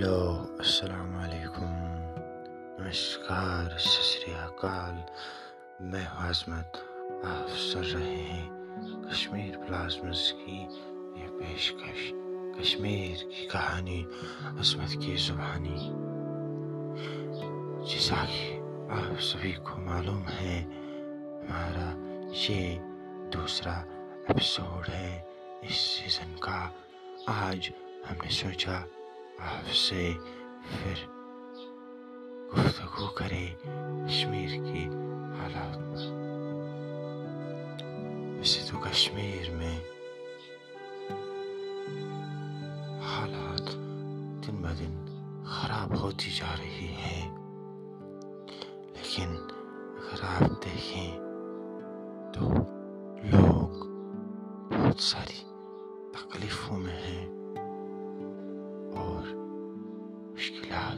hello अस्सलाम वालेकुम नमस्कार सत मैं आजमत आप सुन रहे हैं कश्मीर प्लाज्मस की ये पेशकश कश्मीर की कहानी असमत की ज़ुबानी जैसा कि आप सभी को मालूम है हमारा ये दूसरा एपिसोड है इस सीज़न का आज हमने सोचा आपसे फिर गुफ्तगु करें कश्मीर की हालात पर वैसे तो कश्मीर में हालात दिन ब दिन खराब होती जा रही है लेकिन अगर आप देखें तो लोग बहुत सारी तकलीफ़ों में हैं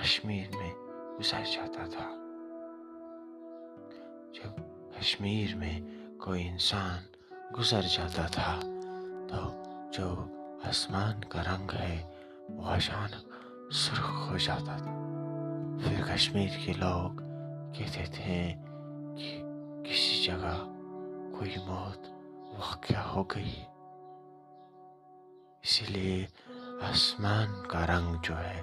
कश्मीर में गुजर जाता था जब कश्मीर में कोई इंसान गुजर जाता था तो जो आसमान का रंग है वो अचानक सुर्ख हो जाता था फिर कश्मीर के लोग कहते थे कि किसी जगह कोई मौत वाक़ हो गई इसीलिए आसमान का रंग जो है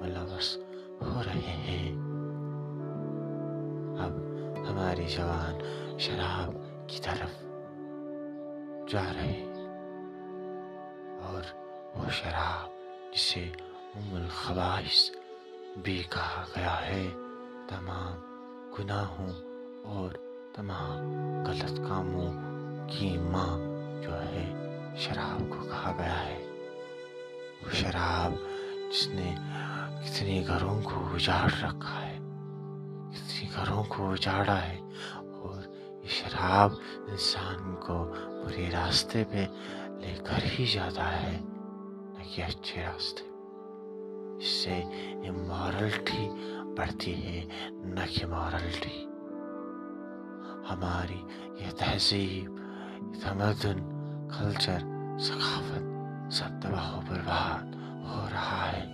मुलवस हो रहे हैं अब हमारे जवान शराब की तरफ जा रहे और वो शराब जिसे उमुल खबाइस भी कहा गया है तमाम गुनाहों और तमाम गलत कामों की माँ जो है शराब को कहा गया है वो शराब जिसने कितने घरों को उजाड़ रखा है कितने घरों को उजाड़ा है और ये शराब इंसान को बुरे रास्ते पे लेकर ही जाता है न कि अच्छे रास्ते इससे इमोरलिटी बढ़ती है न कि मॉरलिटी हमारी ये तहजीब तमदन कल्चर सकाफत सब तबाह बर्बाद हो रहा है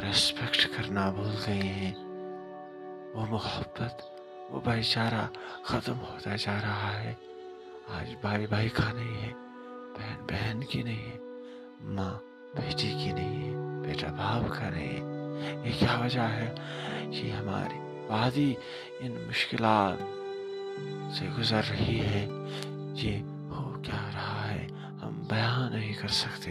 रेस्पेक्ट करना भूल गए हैं वो मोहब्बत वो भाईचारा ख़त्म होता जा रहा है आज भाई भाई का नहीं है बहन बहन की नहीं है माँ बेटी की नहीं है बेटा बाप का नहीं है ये क्या वजह है ये हमारी वादी इन मुश्किल से गुजर रही है ये हो क्या रहा है हम बयान नहीं कर सकते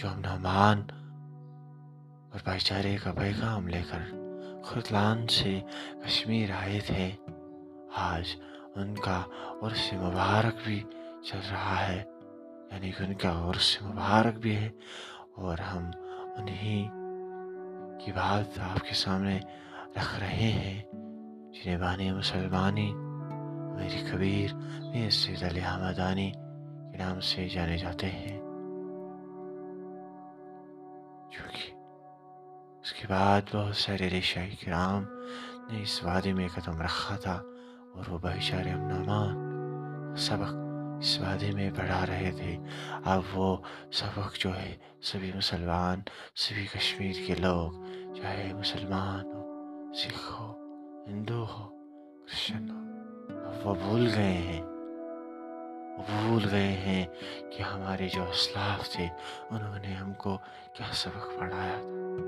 जो हम नमान और भाईचारे का पैगाम लेकर खुदलान से कश्मीर आए थे आज उनका उर्स मुबारक भी चल रहा है यानी कि उनका उर्स मुबारक भी है और हम उन्हीं की बात आपके सामने रख रहे हैं जिन्हें बानी मुसलमानी मेरी कबीर मीर सैद अली हमदानी के नाम से जाने जाते हैं उसके बाद बहुत सारे रेशाई कराम ने इस वादे में कदम रखा था और वो भाईचारे अमनामान सबक इस वादे में बढ़ा रहे थे अब वो सबक जो है सभी मुसलमान सभी कश्मीर के लोग चाहे मुसलमान हो सिख हो हिंदू हो क्रिश्चियन हो अब वो भूल गए हैं भूल गए हैं कि हमारे जो असलाफ थे उन्होंने हमको क्या सबक पढ़ाया था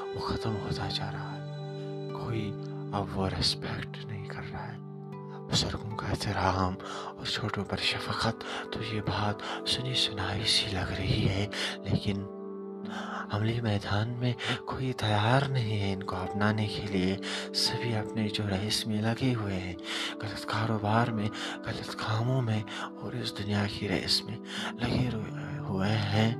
वो ख़त्म होता जा रहा है कोई अब वो रेस्पेक्ट नहीं कर रहा है बुजुर्गों का एहतराम और छोटों पर शफकत तो ये बात सुनी सुनाई सी लग रही है लेकिन अमली मैदान में कोई तैयार नहीं है इनको अपनाने के लिए सभी अपने जो रईस में लगे हुए हैं गलत कारोबार में गलत कामों में और इस दुनिया की रेस में लगे हुए हैं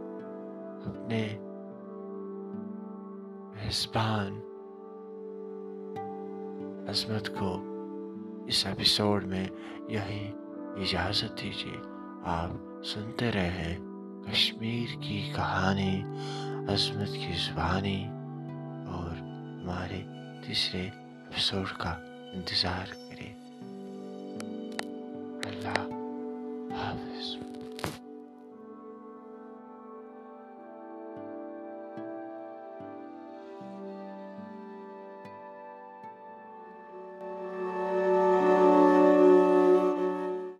अपने मेजबान अजमत को इस एपिसोड में यही इजाज़त दीजिए आप सुनते रहे कश्मीर की कहानी अजमत की जुबानी और हमारे तीसरे एपिसोड का इंतज़ार करें अल्लाह हाफिज़